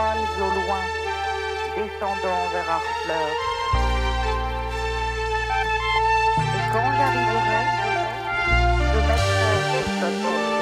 au loin, descendant vers Harfleur. Et quand j'arriverai, je mettrai les